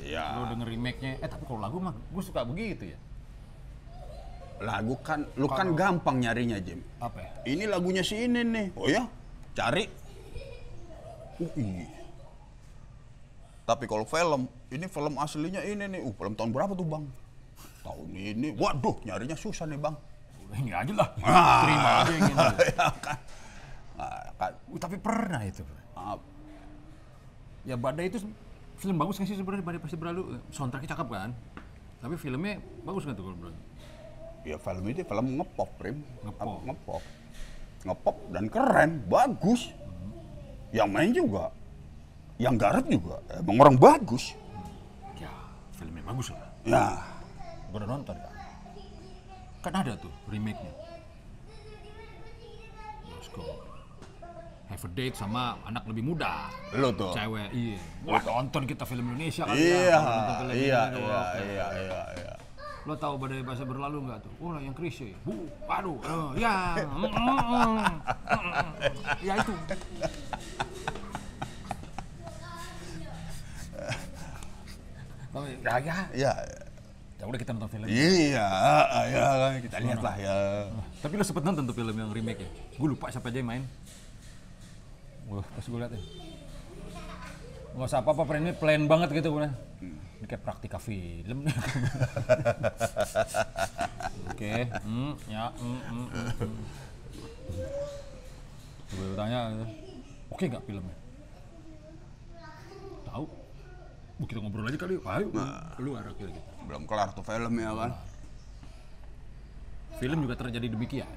Ya, Lu denger remake-nya, eh tapi kalau lagu mah gue suka begitu ya. lagu kan, lu kan gampang nyarinya Jim. Apa ya? Ini lagunya si ini nih. Oh ya, cari. Uh, iya. Tapi kalau film, ini film aslinya ini nih. Uh, film tahun berapa tuh bang? Tahun ini. Waduh, nyarinya susah nih bang. Udah ini aja lah. Ah. Terima aja yang ini. ya kan. Ah, kan. Uh, tapi pernah itu. Ah, Ya Badai itu film bagus nggak sih sebenarnya Badai pasti berlalu. Soundtracknya cakep kan? Tapi filmnya bagus nggak tuh kalau berlalu? ya film itu film ngepop, Prim. Ngepop. Ngepop. ngepop dan keren, bagus. Yang main juga, yang garap juga, emang orang bagus. Ya, filmnya bagus lah. Ya, Gue udah nonton kan. Kan ada tuh remake-nya. Let's go. Have a date sama anak lebih muda. lo tuh. Cewek, iya. Wah, nonton kita film Indonesia kali Iya, ya. Iya, iya, wah, iya, iya, iya. Lo tahu badai bahasa berlalu nggak tuh? Oh, yang klise. Bu, aduh, eh, ya, mm, mm, mm, ya itu. Oh, ya, ya. Iya, Ya udah kita nonton film. iya, iya, kita lihat lah ya. Tapi lo sempet nonton tuh film yang remake ya? Gue lupa siapa aja yang main. Wah, pas gue liat ya. Nggak usah apa-apa, ini plain banget gitu gue. Ini kayak praktika film. Oke, hmm, ya, hmm, hmm, hmm, hmm. Gue tanya, gitu, oke nggak filmnya? Tahu? Bu, kita ngobrol aja kali, ayo, keluar akhirnya gitu. Belum kelar tuh film ya kan. film juga terjadi demikian.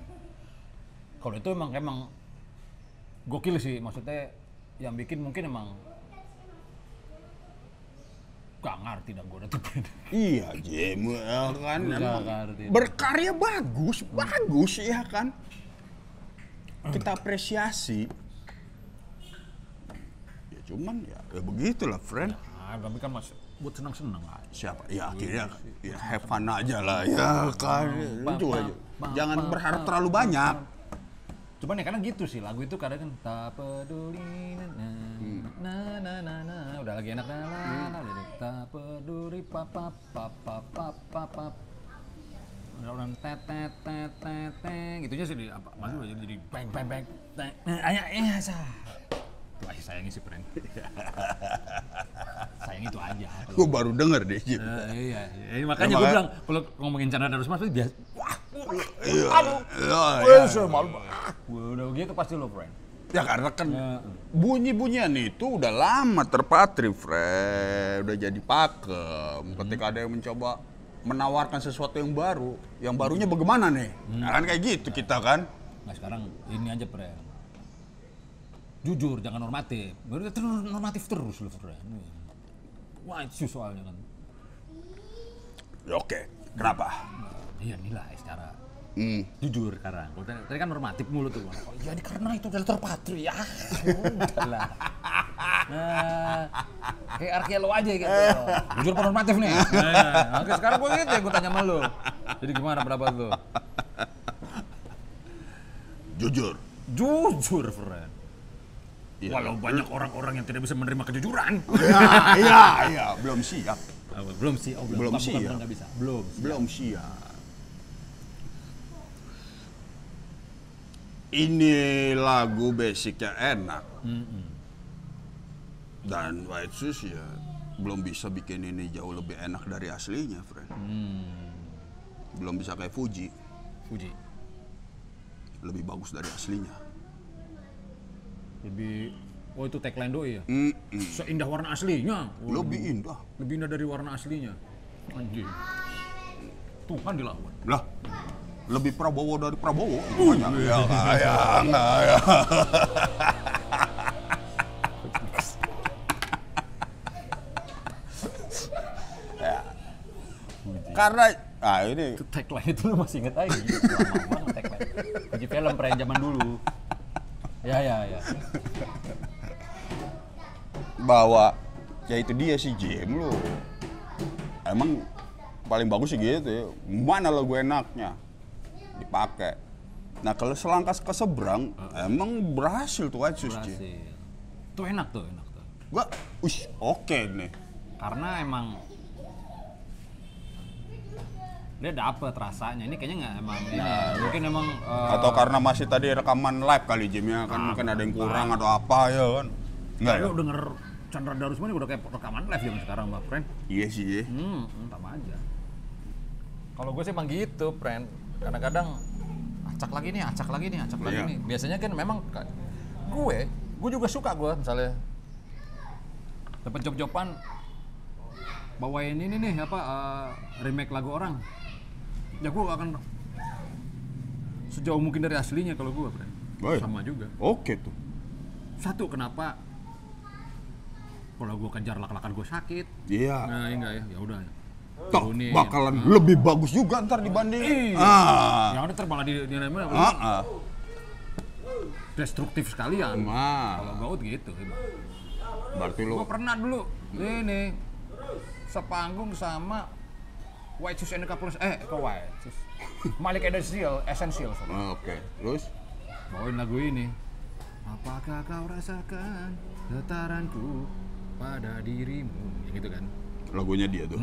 Kalau itu emang emang gokil sih, maksudnya yang bikin mungkin emang gak ngerti dah gue tuh Iya, ya kan. Emang berkarya bagus, bagus ya kan. Kita apresiasi. Ya cuman ya, ya begitulah, friend. Nah, tapi kan mas buat senang-senang lah. Siapa? Ya akhirnya ya have fun aja lah ya kan. Lu juga jangan berharap terlalu banyak. Cuman ya kadang gitu sih lagu itu kadang kan tak peduli na na Hmm. na na na na udah lagi enak na na na udah deh. tak peduli pa pa pa pa pa pa pa. Udah orang tet tet tet tet tet gitunya sih di apa masuk aja jadi bang bang bang tet ayah eh sah tuh aja sayangnya sih friend sayang itu aja Gue baru denger deh, Jim. Eh, iya, iya. makanya Ya, gue bilang kalau ngomongin Chandra Darusman pasti biasa wah Iya. aduh Iya, Wah, iya. malu Wah, udah begitu pasti lo friend Ya karena kan Ya. bunyi-bunyian itu udah lama terpatri, Fred. Udah jadi pakem. Ketika ada yang mencoba menawarkan sesuatu yang baru, yang barunya bagaimana nih? Nah, kan kayak gitu kita kan. Nah sekarang ini aja Pren. Jujur, jangan normatif. Baru terus normatif terus lu. Wah itu soalnya kan. Ya, Oke, kenapa? Iya nilai secara Hmm. jujur sekarang. Tadi, kan normatif mulu tuh. Oh iya ini karena itu udah terpatri ya. Udahlah. Nah, kayak arkeolo aja gitu. Jujur apa normatif nih? Nah, oke sekarang gue gitu ya gue tanya sama lu. Jadi gimana pendapat lu? Jujur. Jujur, Fren. Iya. Walau banyak orang-orang yang tidak bisa menerima kejujuran. Ya, iya, iya, belum siap. Apa, belum sih, oh, Belum bukan- bukan nggak bisa. Belum. Belum siap. Ini lagu basicnya enak. Dan White Shoes ya belum bisa bikin ini jauh lebih enak dari aslinya, friend. Belum bisa kayak Fuji, Fuji. lebih bagus dari aslinya. Lebih Oh itu tagline doi ya? Mm-mm. Seindah warna aslinya. Oh, Lebih indah. lebih indah dari warna aslinya. Anjing. Tuhan dilawan. Lah, lebih Prabowo dari Prabowo. Banyak. Ya, ya, enggak, ya. Ya. Karena ah ini tagline itu lu masih inget aja. Lama banget tagline. Fuji film pren zaman dulu. Ya ya ya. bahwa ya itu dia sih Jim lu. Emang paling bagus sih gitu ya. Mana lagu enaknya dipakai. Nah kalau selangkah ke seberang, emang berhasil tuh Jim. Berhasil. Tuh enak tuh, enak tuh. Gua, wih, oke nih. Karena emang dia dapet rasanya. Ini kayaknya nggak emang ini. Mungkin emang eh, Atau karena masih tadi rekaman live kali Jim ya kan mungkin ada yang kurang atau apa ya kan. Enggak ya? lu denger Chandra Darusman udah kayak rekaman live zaman sekarang, Mbak Pren. Iya sih. ya. Hmm, hmm, sama aja. Kalau gue sih emang gitu, Pren. Kadang-kadang acak lagi nih, acak lagi nih, acak lagi Iya. nih. Biasanya kan memang gue, gue juga suka gue misalnya dapat job-joban bawain ini nih apa eh, remake lagu orang. Ya gue akan sejauh mungkin dari aslinya kalau gue. Baik. sama juga. Oke tuh. Satu kenapa kalau gue kejar lak-lakan gue sakit. Iya. Nah, enggak ya, ya udah. Toh bakalan lebih bagus juga ntar dibanding. Iya. Ah. Yang ada terbang di di mana Ah, ah. destruktif sekalian. Nah, Kalau gaut gitu. berarti lu Gue pernah dulu ini sepanggung sama White Shoes and Couples eh kok White Shoes Malik Essential Essential. Ah, Oke, terus? Bawain lagu ini. Apakah kau rasakan getaranku pada dirimu? Ya gitu kan? Lagunya dia tuh.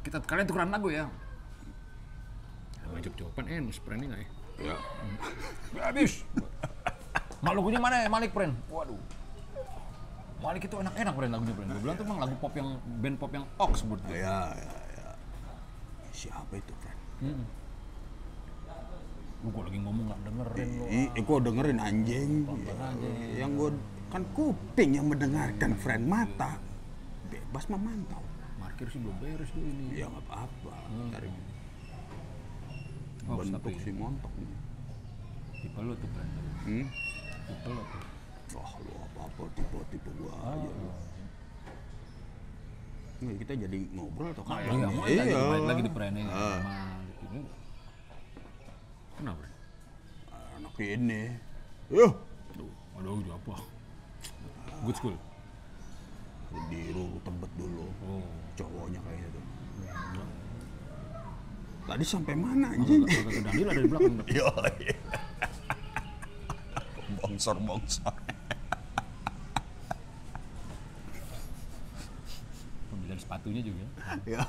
kita kalian tukeran lagu ya? Ngajak jawaban eh mus friend nggak ya? Ya. Nggak habis. Mak lagunya mana? Ya Malik friend waduh. Malik itu enak-enak friend lagunya friend gue bilang tuh bang lagu pop yang band pop yang Oxford tuh. Ya, ya, ya. Siapa itu, Fred? lu kok lagi ngomong nggak dengerin Ih, eh, gua dengerin anjing. Yang gua kan kuping yang mendengarkan, friend mata. Bebas memantau. parkir sih belum beres tuh ini Ya nggak apa-apa. Cari Oh, bentuk si montok nih. tipe lu tuh friend Hmm? tipe lu tuh Wah, lu apa-apa tipe-tipe gua aja lu. Nggak, kita jadi ngobrol atau Nah, kapan? ya, nih? mau lagi, lagi di Ah. Malik ini kenapa Anak ini. Yuh. Aduh, aduh apa? Good school. Diru tebet dulu. Oh. Cowoknya kayaknya tuh. Tadi sampai mana anjing? Agak agak Daniel ada di belakang. Yo. Sepatunya juga. Ya.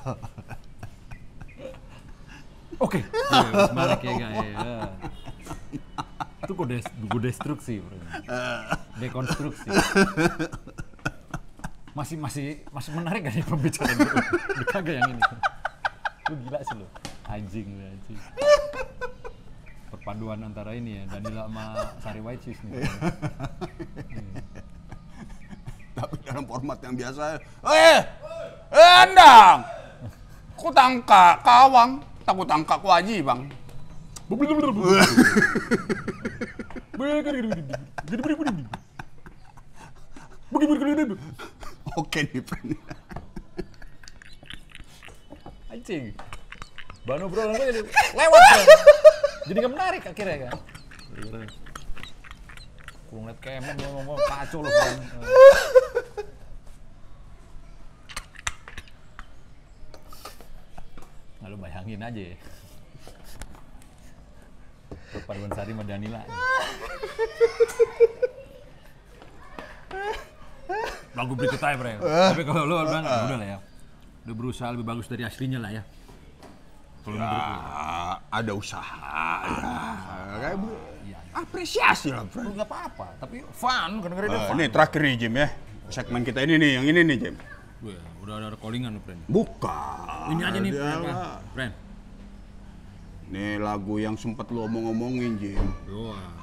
Oke. Iya, Mas Malik ya guys. Ya. Itu gue des gue destruksi, bro. Dekonstruksi. Masih masih masih menarik gak nih pembicaraan gue? Kagak yang ini. Lu gila sih lu. Anjing lu anjing. Perpaduan antara ini ya, Danila sama Sari White Shoes nih. Tapi dalam format yang biasa. Eh, andang. Ku tangka kawang, takut tangka ku aji bang. Oke nih friend. Anjing. Obrolan gue jadi lewat kan. Jadi gak menarik akhirnya kan. Gue ngeliat kemen gue ngomong kacau loh bayangin aja ya. Perpaduan Sari sama Danila. Lagu berikut aja, Bre. Tapi kalau lu bilang, "Ya udah lah ya. Udah berusaha lebih bagus dari aslinya lah ya. Kalau. Ah, ada usaha. Ya. Iya. apresiasi lah Lu friend. nggak apa-apa, tapi fun, kan dengerin Eh, fun. ini terakhir nih Jim ya. Segmen kita ini nih, yang ini nih Jim. Gue udah ada callingan lu, friend. Bukan. Ini aja nih, lah. Friend. Nih lagu yang sempat lu omong-omongin Jim. Wah.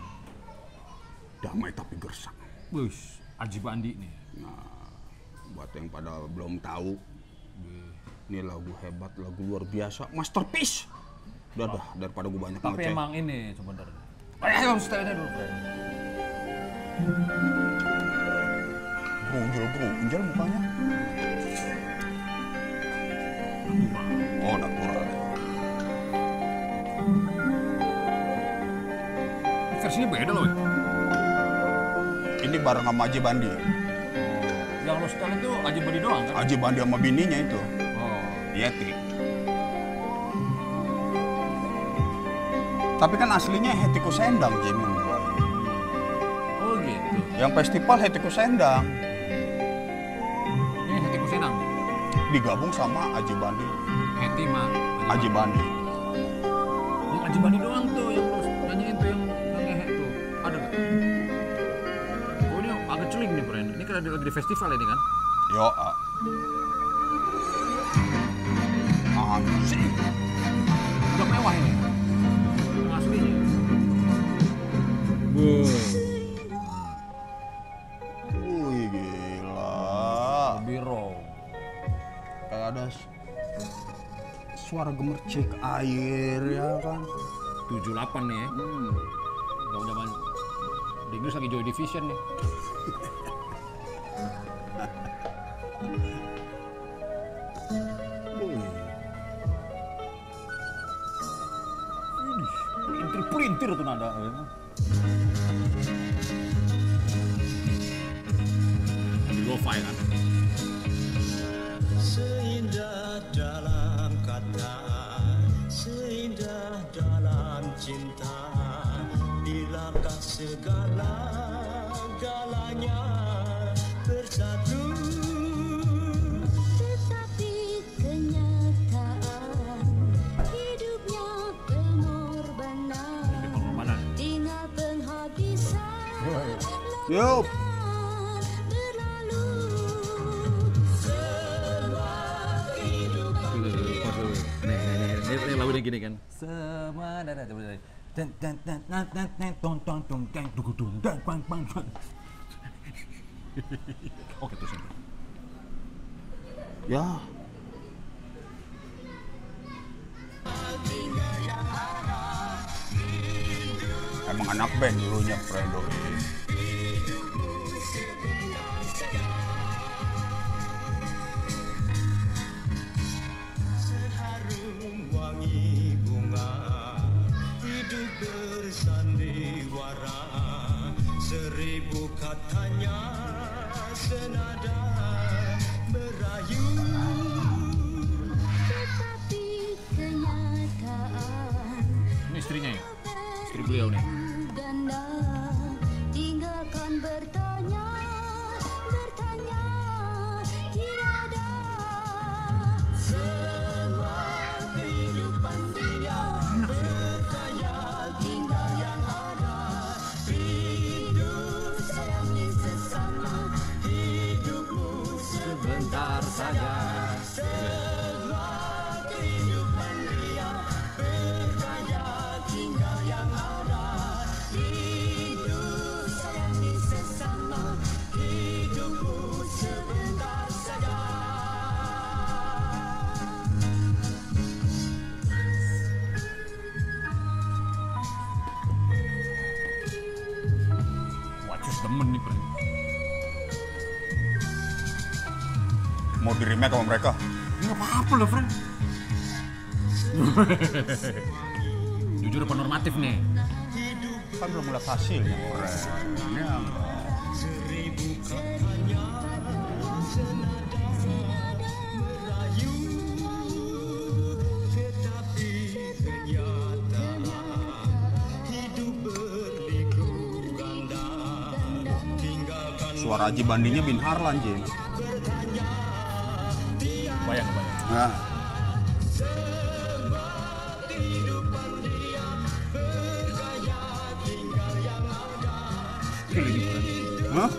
Damai tapi gersak. Bus, Aji Bandi nih. Buat yang pada belum tahu, ini lagu hebat, lagu luar biasa, masterpiece. Udah dah, daripada gue banyak Tapi emang ini sebenarnya. Ayo, style-nya dulu, friend. Brunjel-brunjel mukanya. Versinya beda loh. Ini bareng sama Aji Bandi. Yang lo style itu Aji Bandi doang kan? Aji Bandi sama bininya itu. Oh. Yeti. Tapi kan aslinya Hetiku Sendang, Jim. Oh gitu. Yang festival Hetiku Sendang digabung sama Aji Bandi. Heti mah. Aji Bandi. Yang Aji Bandi doang tuh yang lo nyanyiin tuh yang yang ngehe tuh. Ada nggak? Oh ini agak celing nih, friend. Ini kan lagi di festival ini kan? Yo. ah. Anjing. Udah mewah ini. Suara gemercik air ya kan. 78 nih ya. Gak zaman di Inggris lagi Joy Division nih. Pelintir pelintir tuh nada. Di lo-fi kan. Bilakah segala galanya bersatu. Tetapi kenyataan hidupnya pengorbanan tinggal penghabisan Yup. berlalu Nih, nih, nih, nih, nih lagunya gini kan. Semua ada coba Oke terus ini. Ya. Emang anak band dulunya Fredo. Harum Istri beliau nih. ganda remake sama mereka. Enggak apa-apa loh, friend. Jujur apa normatif nih? Kan belum berliku ganda tinggalkan suara Haji Bandinya Bin Harlan, Jim. Nah. Hah?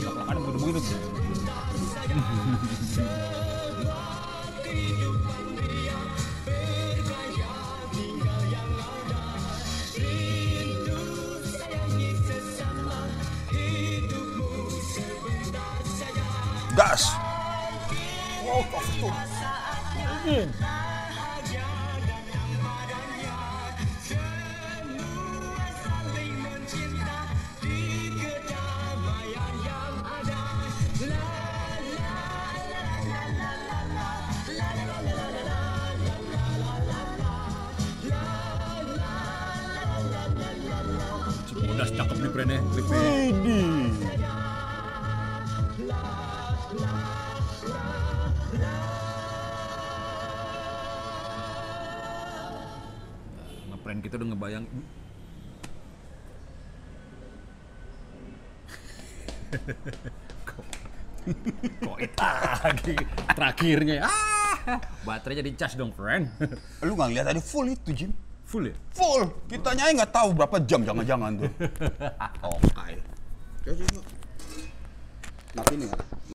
Belak-belakan begitu-begitu. Udah terakhirnya ah baterainya dicas dong friend Lu nggak lihat tadi full itu, Jim? full ya Full. Kita nyanyi nggak tahu berapa jam jangan-jangan tuh. Oke. Coba coba. Mati nih nggak?